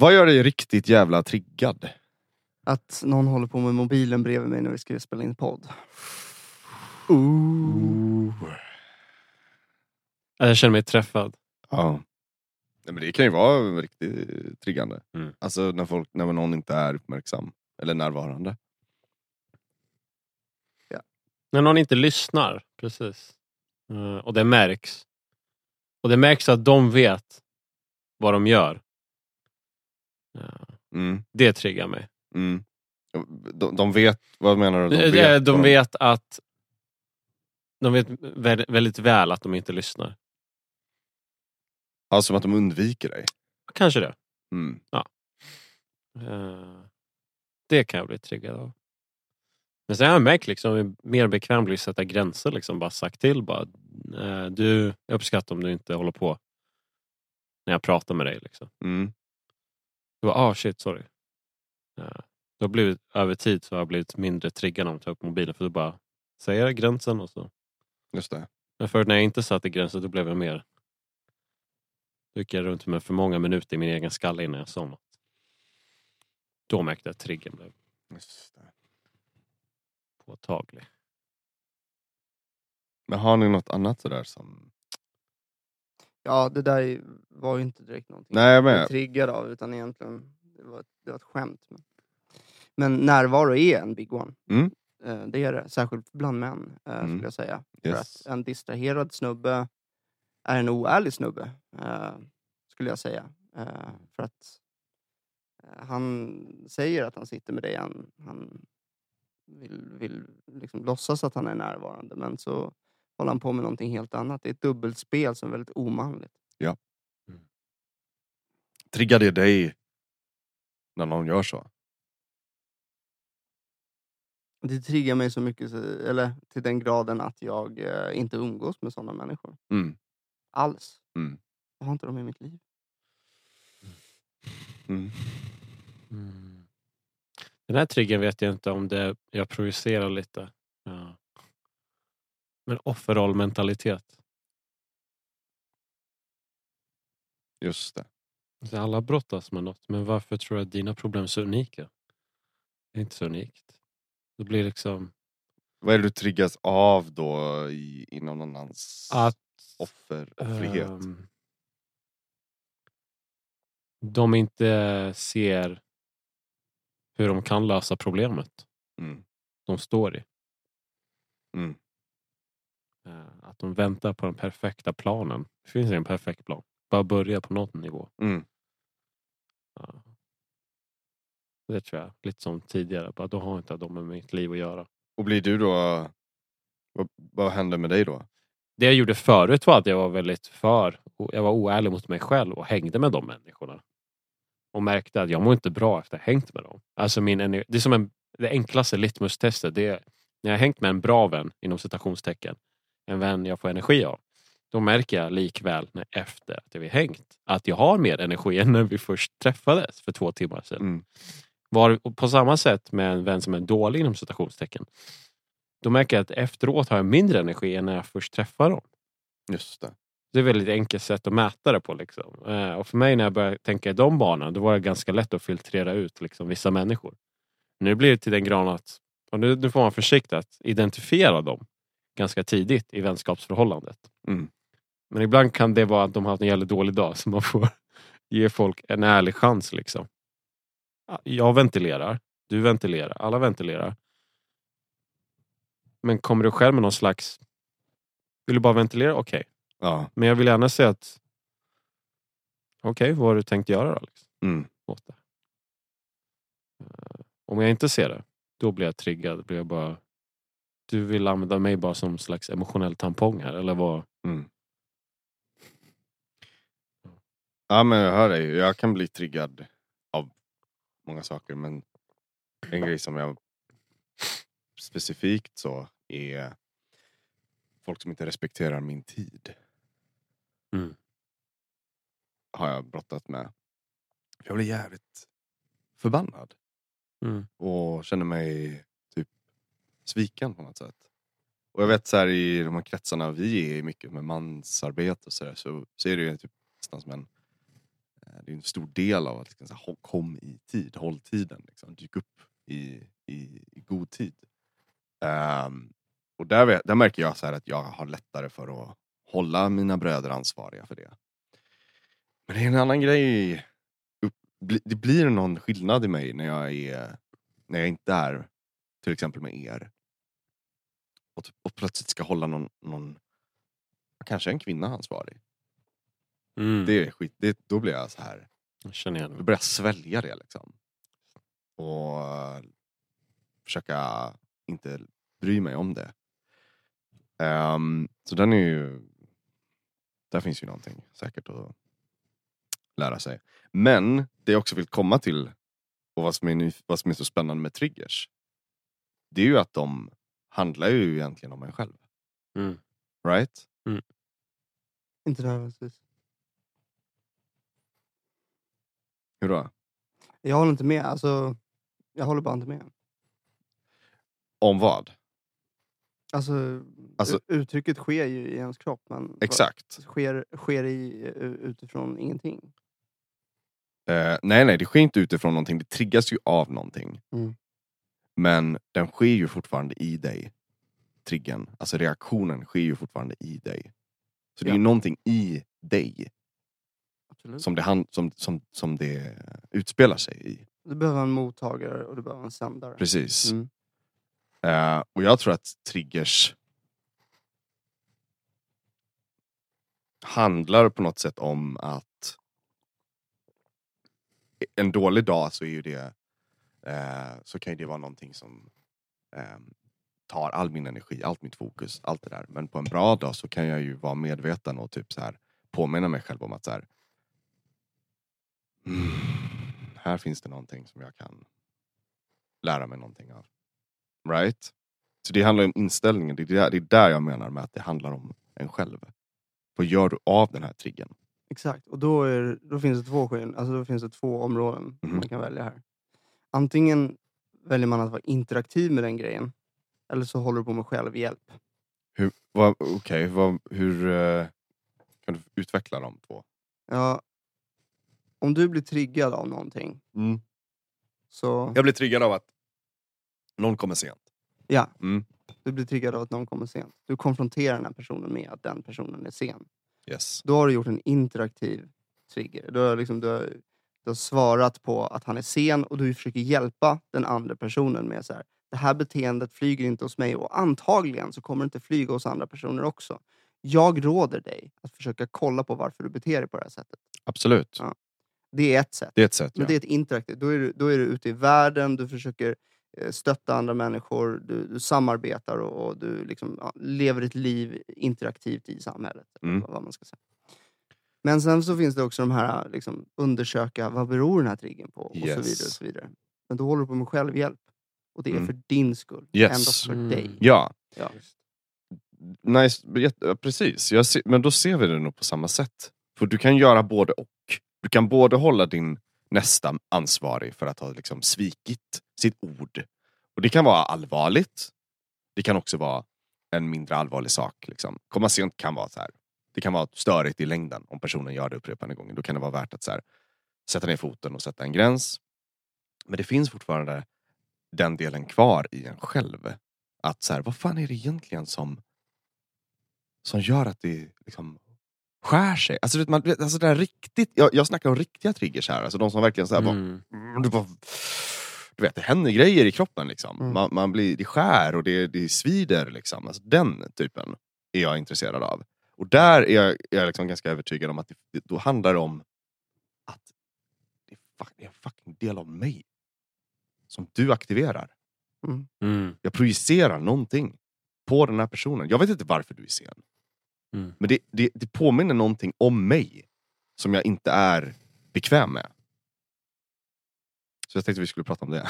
Vad gör dig riktigt jävla triggad? Att någon håller på med mobilen bredvid mig när vi ska spela in podd. Jag känner mig träffad. Ja. Nej, men det kan ju vara riktigt triggande. Mm. Alltså när, folk, när någon inte är uppmärksam eller närvarande. När någon inte lyssnar, precis. Eh, och det märks. Och det märks att de vet vad de gör. Eh, Mm. det triggar mig. Mm. De, de vet, vad menar du? De De vet, vet, de vet att de vet vä- väldigt väl att de inte lyssnar. Ja, som att de undviker dig. Kanske det. Mm. Eh, det kan jag bli triggad av. Men sen har jag märkt liksom, mer bekväm blir att sätta gränser. Liksom, bara sagt till. Bara, eh, du, jag uppskattar om du inte håller på när jag pratar med dig. Liksom. Mm. Du bara, ah shit, sorry. Eh, det har blivit, över tid så har jag blivit mindre triggad om att ta upp mobilen. För du bara säger gränsen och så. Just det. Men förut när jag inte satte gränser då blev jag mer... Då gick jag runt med för många minuter i min egen skalle innan jag något. Då märkte jag att triggern blev Just det. påtaglig. Men har ni något annat sådär som... Ja, det där var ju inte direkt någonting Nej, jag med. triggad av utan egentligen det var, det var ett skämt. Men, men närvaro är en big one. Mm. Eh, Det är det, särskilt bland män eh, Mm. skulle jag säga. För Yes. att en distraherad snubbe är en oärlig snubbe, eh, skulle jag säga. Eh, för att eh, han säger att han sitter med dig, han, han vill, vill liksom låtsas att han är närvarande men så håller han på med någonting helt annat. Det är ett dubbelspel som är väldigt omanligt. Triggar det dig när någon gör så? Det triggar mig så mycket, eller till den graden att jag eh, inte umgås med sådana människor. Mm. Alls. Mm. Jag har inte dem i mitt liv. Mm. Mm. Den här triggern vet jag inte om det jag projicerar lite. Ja. Men offerrollmentalitet. Just det. Alltså, Alla brottas med något, men varför tror du att dina problem är så unika? Det är inte så unikt. Det blir liksom Vad är det du triggas av då i, inom någon annans att offer, offrighet? ehm, de inte ser hur de kan lösa problemet Mm. de står i. Mm. Eh, Att de väntar på den perfekta planen. Det finns en perfekt plan. Bara börja på någon nivå. Mm. Ja. Det tror jag. Lite som tidigare. Bara, då har inte de med mitt liv att göra. Och blir du då... Vad, vad händer med dig då? Det jag gjorde förut var att jag var väldigt för, jag var oärlig mot mig själv och hängde med de människorna. Och märkte att jag mår inte bra efter att ha hängt med dem. Alltså min, ener- det är som en, det enklaste litmus-testet. Det är när jag har hängt med en bra vän, inom citationstecken, en vän jag får energi av. Då märker jag likväl när, efter att vi hängt att jag har mer energi än när vi först träffades för två timmar sedan. Mm. Var, på samma sätt med en vän som är dålig inom citationstecken. Då märker jag att efteråt har jag mindre energi än när jag först träffar dem. Just det. Det är ett väldigt enkelt sätt att mäta det på. Liksom. Eh, Och för mig när jag började tänka i de banorna, då var det ganska lätt att filtrera ut liksom, vissa människor. Nu blir det till den grad att, och nu, nu får man försiktigt att identifiera dem ganska tidigt i vänskapsförhållandet. Mm. Men ibland kan det vara att de har haft en jävligt dålig dag, så man får ge folk en ärlig chans. Liksom. Ja, Jag ventilerar, du ventilerar, alla ventilerar. Men kommer du själv med någon slags... Vill du bara ventilera? Okej. Ja. Men jag vill gärna säga att... Okej, vad har du tänkt göra då? Liksom, Mm. Eh, Om jag inte ser det, då blir jag triggad. Blir jag bara... Du vill använda mig bara som slags emotionell tampong här, eller vad? Mm. Ja men jag hör dig. Jag kan bli triggad av många saker men en grej som jag specifikt så är folk som inte respekterar min tid. Mm. Har jag brottat med. Jag blir jävligt förbannad Mm. och känner mig sviken på något sätt. Och jag vet så här i de här kretsarna vi är i mycket med mansarbete och sådär så, så är det ju typ nästan som en eh, det är en stor del av att liksom, så här, kom i tid, håll tiden. Liksom. Dyk upp i, i, i god tid. Um, och där, vet- där märker jag så här att jag har lättare för att hålla mina bröder ansvariga för det. Men det är en annan grej. Det blir någon skillnad i mig när jag, är, när jag inte är till exempel med er. Och, t- och plötsligt ska hålla någon, någon kanske en kvinna ansvarig. Mm. Det är skit, det, då blir jag så här. Jag känner igen Då börjar jag svälja det liksom. Och försöka inte bry mig om det. Ehm, så den är ju... Där finns ju någonting säkert att lära sig. Men det jag också vill komma till och vad som är, vad som är så spännande med triggers. Det är ju att de handlar ju egentligen om en själv. Mm. Right? Inte nödvändigtvis. Hur då? Jag håller inte med. Alltså, jag håller bara inte med. Om vad? Alltså, Alltså- uttrycket sker ju i ens kropp. Men Exakt. Sker, sker i, utifrån ingenting. Eh, nej, nej, det sker inte utifrån någonting. Det triggas ju av någonting. Mm. Men den sker ju fortfarande i dig. Triggen, alltså reaktionen sker ju fortfarande i dig. Så det är ju någonting i dig Absolut. som det, hand, som, som, som det utspelar sig i. Du behöver en mottagare och du behöver en sändare. Precis. Mm. Eh, och jag tror att triggers handlar på något sätt om att en dålig dag så är ju det så kan ju det vara någonting som eh, tar all min energi, allt mitt fokus, allt det där. Men på en bra dag så kan jag ju vara medveten och typ så här påminna mig själv om att så här, mm, här finns det någonting som jag kan lära mig någonting av. Right? Så det handlar om inställningen, det är där, det är där jag menar med att det handlar om en själv. Vad gör du av den här triggern? Exakt, och då, är, då finns det två alltså då finns det två områden Mhm. man kan välja här. Antingen väljer man att vara interaktiv med den grejen, eller så håller du på med självhjälp. Hur, vad, okej, vad, hur eh, kan du utveckla de två? Ja, om du blir triggad av någonting, så... Jag blir triggad av att någon kommer sent. Ja, Mm. du blir triggad av att någon kommer sent. Du konfronterar den här personen med att den personen är sen. Yes. Då har du gjort en interaktiv trigger. Du har, liksom, du har, du har svarat på att han är sen och du försöker hjälpa den andra personen med så här. Det här beteendet flyger inte hos mig och antagligen så kommer det inte flyga hos andra personer också. Jag råder dig att försöka kolla på varför du beter dig på det här sättet. Absolut. Ja. Det är ett sätt. Det är ett sätt. Men Ja. det är ett interaktivt. Då är, du, då är du ute i världen, du försöker eh, stötta andra människor, du, du samarbetar och, och du liksom, ja, lever ett liv interaktivt i samhället. Mm. Vad man ska säga. Men sen så finns det också de här, liksom, undersöka vad beror den här triggern på? Och så vidare. och Yes. så vidare. Men då håller du på med självhjälp. Och det är Mm. för din skull. Yes. Endast för Mm. dig. Ja, Ja. nice. precis. Jag ser, men då ser vi det nog på samma sätt. För du kan göra både och. Du kan både hålla din nästa ansvarig för att ha liksom svikit sitt ord. Och det kan vara allvarligt. Det kan också vara en mindre allvarlig sak. Liksom. Komma sent kan vara så här. Det kan vara störigt i längden om personen gör det upprepade gånger. Då kan det vara värt att så här, sätta ner foten och sätta en gräns. Men det finns fortfarande den delen kvar i en själv. Att så här, vad fan är det egentligen som, som gör att det liksom skär sig? Alltså, du man, du alltså det här riktigt, jag, jag snackar om riktiga triggers här. Alltså de som verkligen så här, bara, Mm. Mm, det, bara, du vet, det händer grejer i kroppen. Liksom. Mm. Man, man blir, det skär och det, det svider. Liksom. Alltså, den typen är jag intresserad av. Och där är jag, är jag liksom ganska övertygad om att det, det, då handlar det om att det är, fuck, det är en fucking del av mig som du aktiverar. Mm. Jag projicerar någonting på den här personen. Jag vet inte varför du är sen. Mm. Men det, det, det påminner någonting om mig som jag inte är bekväm med. Jag tänkte vi skulle prata om det.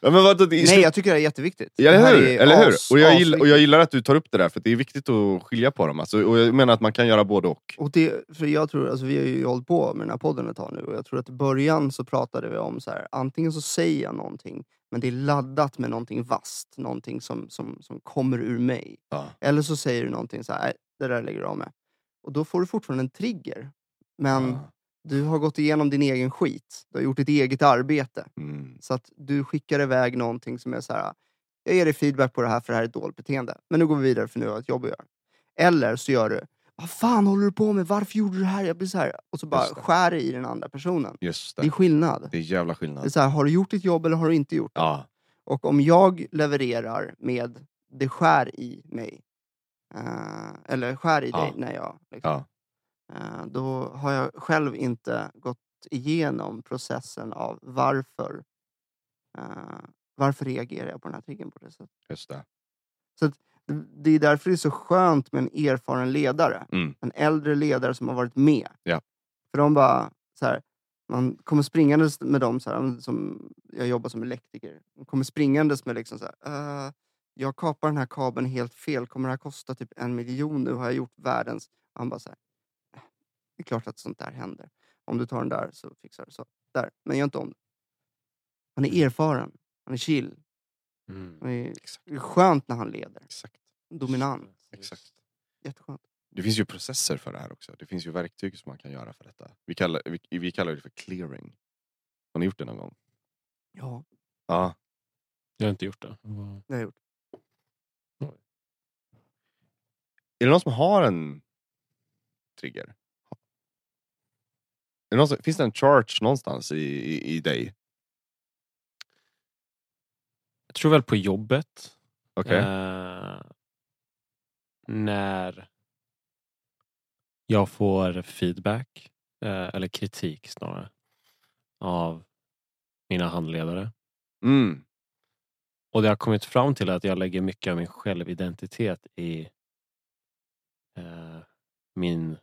ja, men vad, det, Nej, jag tycker det är jätteviktigt. Ja, eller hur? Eller hur? as- Och, jag gillar, och jag gillar att du tar upp det där, för det är viktigt att skilja på dem. Alltså, och jag menar att man kan göra både och. Och det, för jag tror, alltså vi har ju hållit på med den här podden ett tag nu och jag tror att i början så pratade vi om så här, antingen så säger jag någonting men det är laddat med någonting vasst, någonting som, som, som kommer ur mig. Ja. Eller så säger du någonting så här, "Nej, det där lägger du av med. Och då får du fortfarande en trigger. Men Ah, du har gått igenom din egen skit. Du har gjort ditt eget arbete. mm, Så att du skickar iväg någonting som är så här. Jag ger dig feedback på det här för det här är ett dåligt beteende. Men nu går vi vidare för nu har jag ett jobb att göra. Eller så gör du. Vad fan håller du på med? Varför gjorde du det här? Jag blir så här. Och så bara skär det i den andra personen. just Det är det. skillnad. Det är jävla Det är skillnad. så här, har du gjort ditt jobb eller har du inte gjort det? Ja, Och om jag levererar med det skär i mig. eh, eller skär i Ja. dig när jag... Liksom, ja, då har jag själv inte gått igenom processen av varför eh, varför reagerar jag på den här triggern på det sättet. just det. Det- Det är därför det är så skönt med en erfaren ledare. Mm. En äldre ledare som har varit med. Ja. För de bara, så här, man kommer springandes med dem, så här, som, jag jobbar som elektriker. De kommer springandes med liksom så här, "Eh, jag kapar den här kabeln helt fel, kommer det här kosta typ en miljon nu? Har jag gjort världens... Han bara så här, "Eh, det är klart att sånt där händer. Om du tar den där så fixar du så. Där, men gör inte om det. Han är erfaren, han är chill. Mm. Han är, Exakt. det är skönt när han leder. Exakt. Dominant. Exakt. Jätteskönt. Det finns ju processer för det här också. Det finns ju verktyg som man kan göra för detta. Vi kallar, vi, vi kallar det för clearing. Har ni gjort det någon gång? Ja, Ja. Jag har inte gjort det. Vad- det har jag gjort. Är det någon som har en trigger? Det någon finns det en charge någonstans i, i, i dig? Jag tror väl på jobbet. Okej. Eh, när jag får feedback, eh, eller kritik snarare, av mina handledare. Mm. Och det har kommit fram till att jag lägger mycket av min självidentitet i eh, min,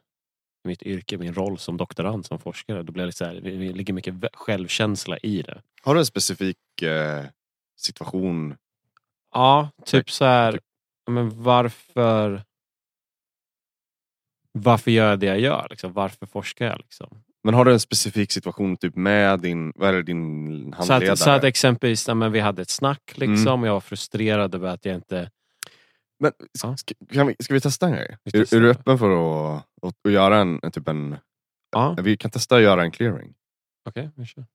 mitt yrke, min roll som doktorand, som forskare. Då blir det så här, det ligger mycket självkänsla i det. Har du en specifik eh, situation? Ja, typ så här, ja, men varför varför gör jag det jag gör? Liksom? Varför forskar jag? Liksom? Men har du en specifik situation typ med din, vad din Så handledare? att, så att exempelvis, men vi hade ett snack liksom, Mm. och jag var frustrerad över att jag inte... Men, Ja. ska, kan vi, ska vi testa en grej? Vi Är, är du det. öppen för att, att, att göra en, en typ en... Ja, Vi kan testa att göra en clearing. okej, vi kör.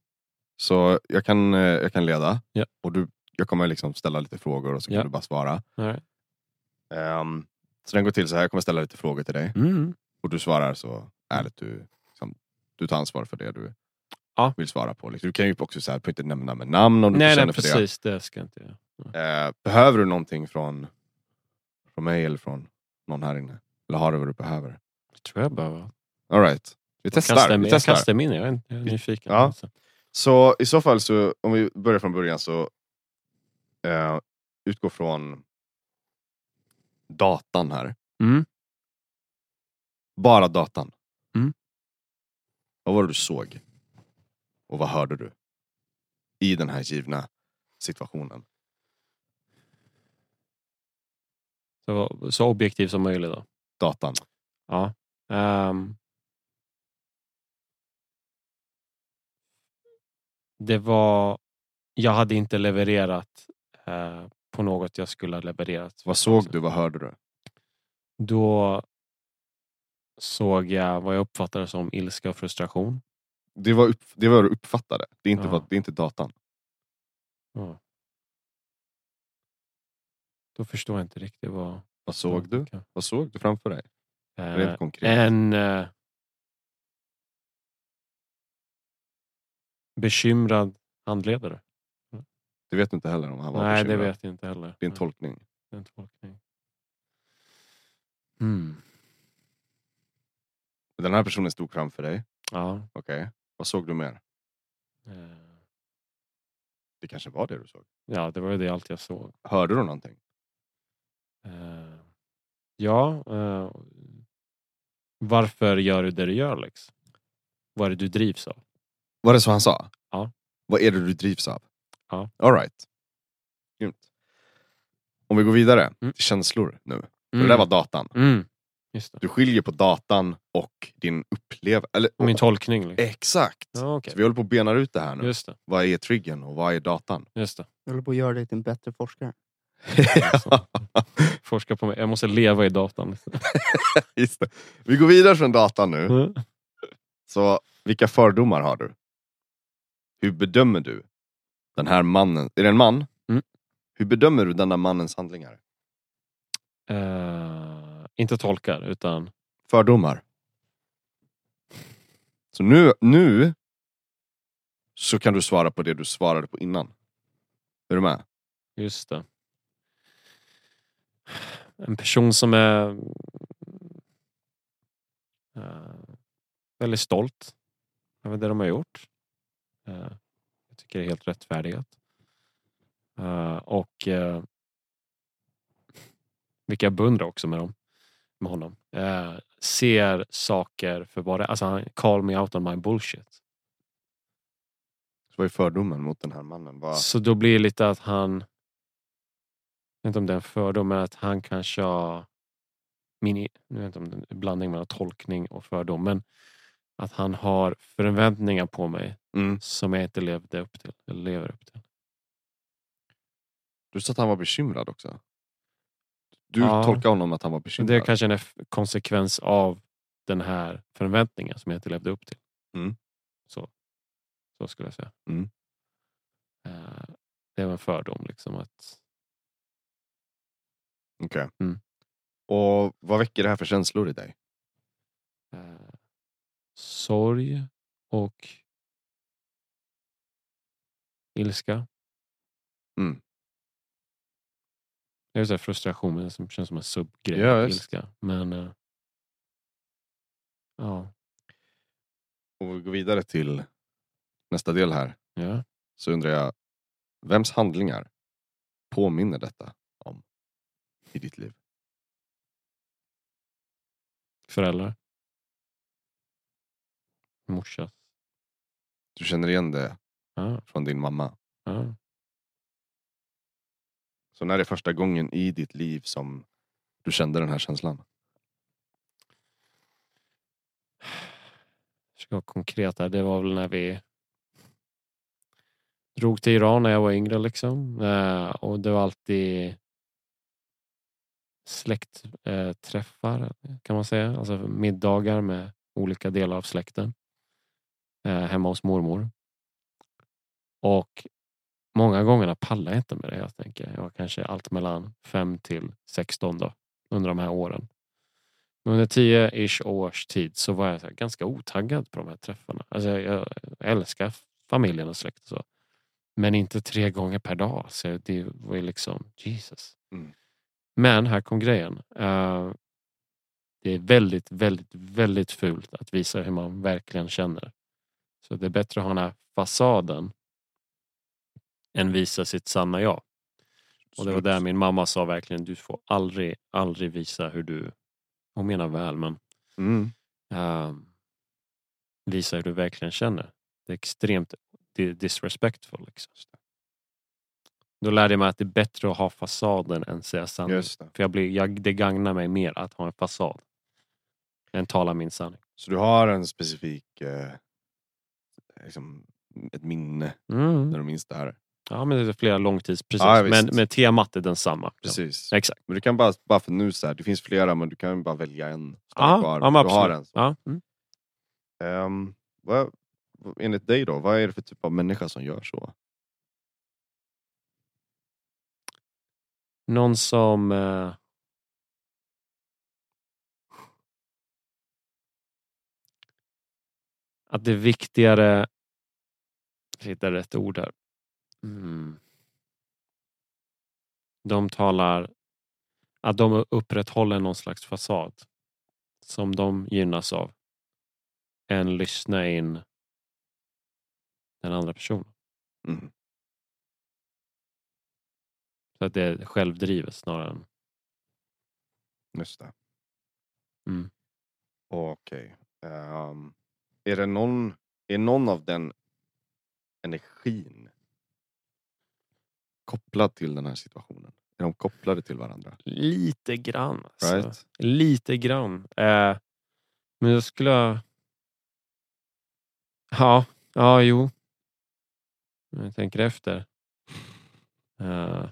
Så jag kan, eh, jag kan leda Ja. och du, jag kommer liksom ställa lite frågor och så kan du bara svara. Right. Ehm, så den går till så här, jag kommer ställa lite frågor till dig Mm. och du svarar så ärligt du, liksom, du tar ansvar för det du Ja. vill svara på. Liksom. Du kan ju också så här, inte nämna med namn om du Nej, inte nej, känner för precis. Det. ska jag inte göra. det. Eh, behöver du någonting från, från mig eller från någon här inne? Eller har du vad du behöver? Det tror jag behöver. All right. Vi testar. Vi jag kastar min, jag är, jag är nyfiken. Ja. Alltså. Så i så fall, så, om vi börjar från början så eh, utgå från datan här. Mm. Bara datan. Mm. Vad var det du såg? Och vad hörde du? I den här givna situationen. Så, så objektiv som möjligt då. Datan. Ja. Ehm. det var... Jag hade inte levererat eh, på något jag skulle ha levererat. Vad såg du? Vad hörde du? Då såg jag vad jag uppfattade som ilska och frustration. Det var, upp, det var du uppfattade. Det är inte, Ja. vad, det är inte datan. Ja. Då förstår jag inte riktigt vad... Vad såg du? Vad såg du framför dig? Rent Eh, konkret. en eh, bekymrad handledare. Det vet du inte heller om han var Nej, det bekymrad. vet jag inte heller. Det Nej, tolkning. det en tolkning. Mm. Den här personen stod framför dig. Ja. Okej. Vad såg du mer? eh, Det kanske var det du såg. ja, det var ju det allt jag såg. Hörde du någonting? Eh, ja. eh, varför gör du det du gör Lex? Vad är det du drivs av? Var det så han sa? Ja. Vad är det du drivs av? Ja. All right. Grymt. Om vi går vidare Mm. till känslor nu. För Mm. det där var datan. Mm. Just det. Du skiljer på datan och din upplevelse. Eller, Och Min tolkning. Liksom. Exakt! Ja, okej. Så vi håller på att bena ut det här nu. Just det. Vad är triggern och vad är datan? Just det. Jag håller på att göra dig till en bättre forskare. Alltså, forska på mig. Jag måste leva i datan. Just det. Vi går vidare från datan nu. Mm. Så vilka fördomar har du? Hur bedömer du den här mannen? Är det en man? Mm. Hur bedömer du denna mannens handlingar? Eh, inte tolkar, utan Fördomar. Så nu, nu så kan du svara på det du svarade på innan. Är du med? just det. En person som är eh, väldigt stolt över det de har gjort. Eh, jag tycker det är helt rättfärdigat. Eh, och eh, vilka jag beundrar också med, dem, med honom. Ser saker för vad det Alltså han call me out on my bullshit. Så vad är fördomen mot den här mannen? Vad... Så då blir det lite att han, vet inte om det är en fördom, men att han kanske har, min, nu vet jag inte om det är en blandning mellan tolkning och fördom, men att han har förväntningar på mig Mm. som jag inte levde upp till, eller lever upp till. Du sa att han var bekymrad också. Du Ja. tolkar honom att han var bekymrad. det är kanske en eff- konsekvens av den här förväntningen som jag inte levde upp till. Mm. Så, så skulle jag säga. Mm. Eh, Det är en fördom liksom att Okej. Mm. Och vad väcker det här för känslor i dig? eh, sorg och ilska. Mm. Det är så frustration men som känns som en subgrej. Ja, ilska. Men eh, ja, Och vi går vidare till nästa del här. ja. Så undrar jag, vems handlingar påminner detta i ditt liv? föräldrar. Morsa. Du känner igen det Ja, från din mamma. ja. Så när är det första gången i ditt liv som du kände den här känslan? ska vara konkret här. Det var väl när vi drog till Iran när jag var yngre liksom. Eh, och det var alltid släktträffar kan man säga. Alltså middagar med olika delar av släkten. Eh, hemma hos mormor. Och många gånger pallar jag inte med det. Jag tänker jag var kanske allt mellan 5 till 16 då, under de här åren. Men Under 10-ish års tid så var jag ganska otaggad på de här träffarna. Alltså jag, jag älskar familjen och släkt och så. Men inte tre gånger per dag. Så det var ju liksom, Jesus. Mm. Men här kom grejen. Eh, det är väldigt, väldigt, väldigt fult att visa hur man verkligen känner. Så det är bättre att ha den här fasaden än visa sitt sanna jag. Och det var där min mamma sa verkligen, du får aldrig, aldrig visa hur du, hon menar väl, men Mm. ehm, visa hur du verkligen känner. Det är extremt di- disrespectful. Liksom. Då lärde jag mig att det är bättre att ha fasaden än säga sanning. För jag blir, jag, det gagnar mig mer att ha en fasad än tala min sanning. Så du har en specifik, eh, liksom, ett minne Mm. när du minns det här? Ja, men det är flera långtids, precis. Ja, men, men temat är densamma. Precis. Exakt. Men du kan bara, bara för nu så här, det finns flera men du kan bara välja en. Ja, kvar. ja, du har en. Ja, mm. Um, vad, enligt dig då, vad är det för typ av människa som gör så? Någon som... Eh, att det är viktigare... Jag hittar rätt ord här. Mm. De talar... Att de upprätthåller någon slags fasad som de gynnas av än lyssna in den andra personen. Mm. Så att det är självdrivet snarare än... Just det. Mm. Okej. Ehm, är det någon, är någon av den energin kopplad till den här situationen? Är de kopplade till varandra? Lite grann. Alltså. Right? Lite grann. Eh, men jag skulle... Ja, ja, jo. Jag tänker efter. Eh,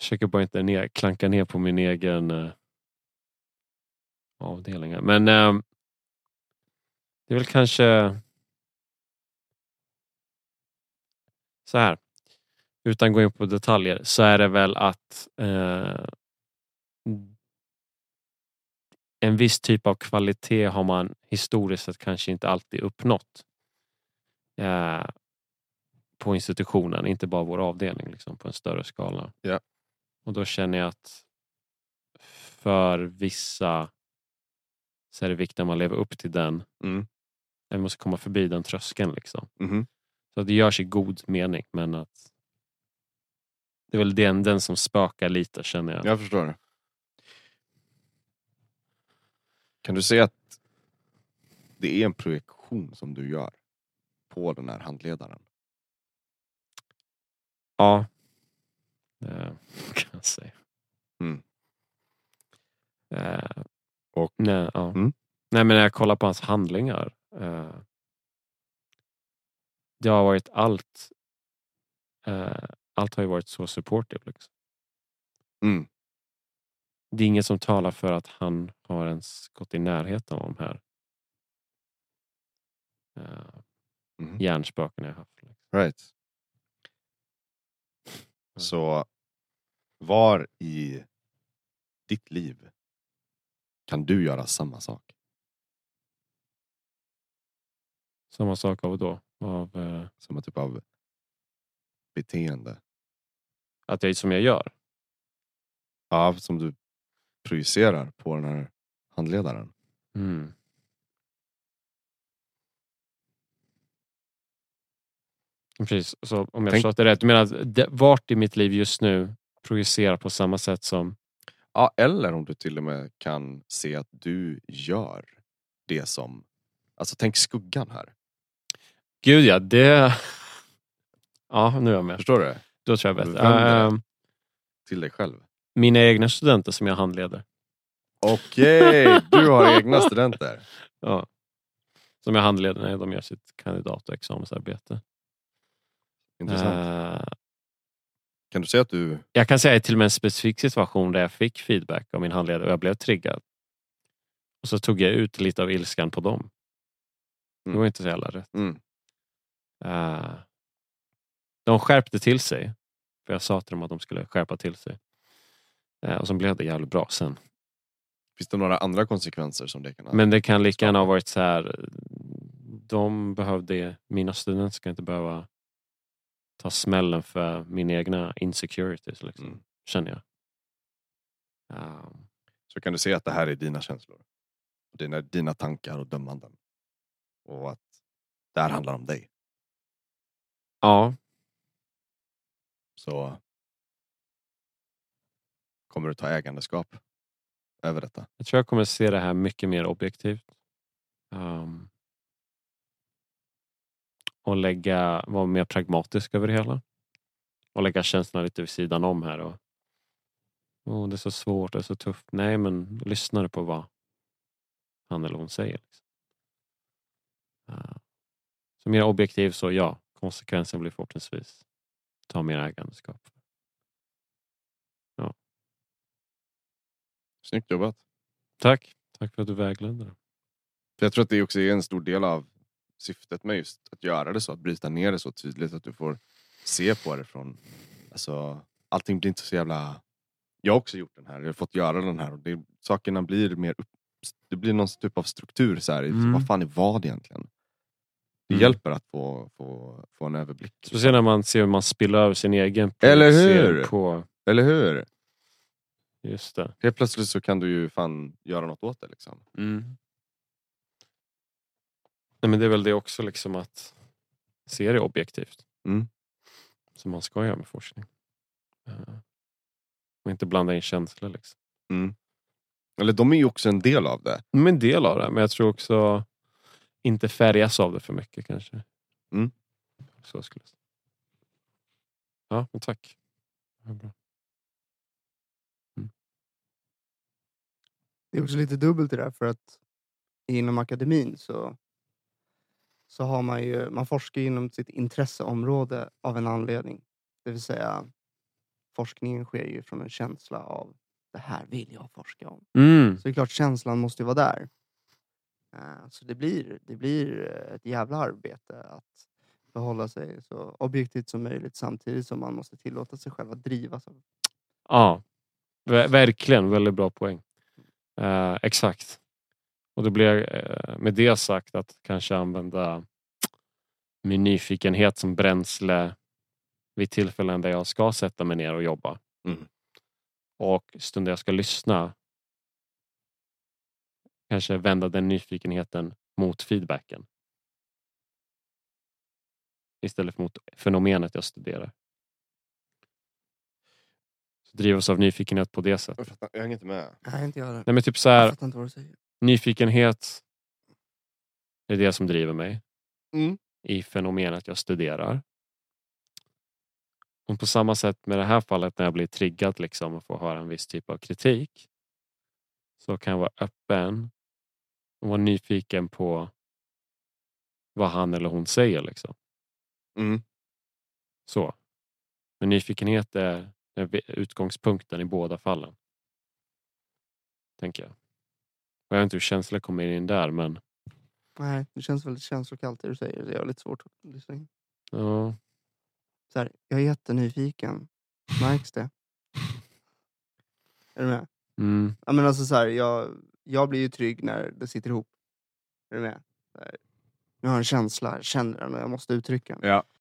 Försöker bara inte ner, klanka ner på min egen eh, avdelning. här. Men eh, det är väl kanske så här. Utan att gå in på detaljer så är det väl att eh, en viss typ av kvalitet har man historiskt sett kanske inte alltid uppnått eh, på institutionen, inte bara vår avdelning liksom, på en större skala. Ja. Och då känner jag att för vissa så är det viktigt att man lever upp till den. Mm. Man måste komma förbi den tröskeln. Liksom. Mhm. Så att det görs i god mening men att det är väl den, den som spökar lite känner jag. Jag förstår. det. Kan du säga att det är en projektion som du gör på den här handledaren? Ja. Eh, kan jag säga. Mm. Eh, Och- nej, ja. Mm. nej men när jag kollar på hans handlingar. Eh, det har varit allt. Eh, allt har ju varit så supportive. Liksom. Mm. Det är inget som talar för att han har ens gått i närheten av de här eh, Mhm. hjärnspöken jag haft. Liksom. Right. Så var i ditt liv kan du göra samma sak? Samma sak av då? Av eh, Samma typ av beteende? att jag som jag gör. Ja, som du projicerar på den här handledaren. Mm. Precis, så om jag Tänk- förstått det rätt. Du menar att det, vart i mitt liv just nu projicerar på samma sätt som... Ja, eller om du till och med kan se att du gör det som... Alltså tänk skuggan här. Gud ja, det... Ja, nu är jag med. Förstår du? Då tror jag bättre. Ehm, Till dig själv. mina egna studenter som jag handleder. Okej, du har egna studenter. Ja. Som jag handleder när de gör sitt kandidat och examensarbete. Intressant. Eh, Kan du säga att du... jag kan säga till och med en specifik situation där jag fick feedback av min handledare och jag blev triggad. Och så tog jag ut lite av ilskan på dem. Det Mm. var inte så jävla rätt. Mm. Eh, de skärpte till sig. För jag sa till dem att de skulle skärpa till sig. Eh, och så blev det jävligt bra sen. Finns det några andra konsekvenser som det kan ha? Men det kan lika gärna ha varit så här. De behövde, mina studenter ska inte behöva ta smällen för mina egna insecurities. Liksom, Mm. Känner jag. Um, Så kan du se att det här är dina känslor. Dina, dina tankar och dömanden. Och att det här handlar om dig. ja, Så kommer du ta ägandeskap över detta. jag tror jag kommer se det här mycket mer objektivt. Um, och lägga, vara mer pragmatisk över det hela. Och lägga känslorna lite vid sidan om här. Och, oh, det är så svårt, det är så tufft. Nej, men lyssna på vad han eller hon säger. Liksom. Uh, så mer objektiv så ja, konsekvensen blir förhoppningsvis ta mer ägandeskap. Snyggt jobbat. Tack, tack för att du vägledde. För jag tror att det också är en stor del av syftet med just att göra det så, att bryta ner det så tydligt att du får se på det från, alltså allting blir inte så jävla, jag har också gjort den här, jag har fått göra den här och det, sakerna blir mer upp, det blir någon typ av struktur så här, Mm. vad fan är vad egentligen? Det Mm. hjälper att få, få, få en överblick. Speciellt när man ser hur man spiller över sin egen Eller hur? På, Eller hur? just det. Helt plötsligt så kan du ju fan göra något åt det liksom. Mm. Nej, men det är väl det också liksom att se det objektivt. Mm. Som man ska göra med forskning. Eh, Och inte blanda in känslor. Liksom. Mm. Eller de är ju också en del av det. Men en del av det. Men jag tror också inte färgas av det för mycket kanske. Mm. Så skulle jag säga. Ja, men tack. Ja, bra. Det är också lite dubbelt det där för att inom akademin så, så har man ju, man forskar inom sitt intresseområde av en anledning. Det vill säga forskningen sker ju från en känsla av det här vill jag forska om. Mm. Så det är klart känslan måste ju vara där. Eh, Så det blir, det blir ett jävla arbete att förhålla sig så objektivt som möjligt samtidigt som man måste tillåta sig själv att drivas Ja, ver- verkligen väldigt bra poäng. Eh, exakt. Och då blir eh, med det sagt att kanske använda min nyfikenhet som bränsle vid tillfällen där jag ska sätta mig ner och jobba. Mm. Och stunder jag ska lyssna kanske vända den nyfikenheten mot feedbacken. Istället för mot fenomenet jag studerar. Så drivas av nyfikenhet på det sättet. Jag, fattar, jag hänger inte med. Nej, inte jag det. Nej men typ så Jag här, nyfikenhet är det som driver mig Mm. i fenomenet jag studerar. Och på samma sätt med det här fallet när jag blir triggad liksom och får höra en viss typ av kritik. Så kan jag vara öppen och vara nyfiken på vad han eller hon säger. Liksom. Mm. Så. Men nyfikenhet är utgångspunkten i båda fallen. Tänker jag. Jag vet inte hur känslor kommer in där men Nej, det känns väldigt känslokallt det du säger. Det är lite svårt att lyssna in. ja. Så här, jag är jättenyfiken. Märks det? Är du med? Mm. Ja, men alltså så här, jag, jag blir ju trygg när det sitter ihop. Är du med? Så här, jag har en känsla, jag känner den och jag måste uttrycka den. Ja.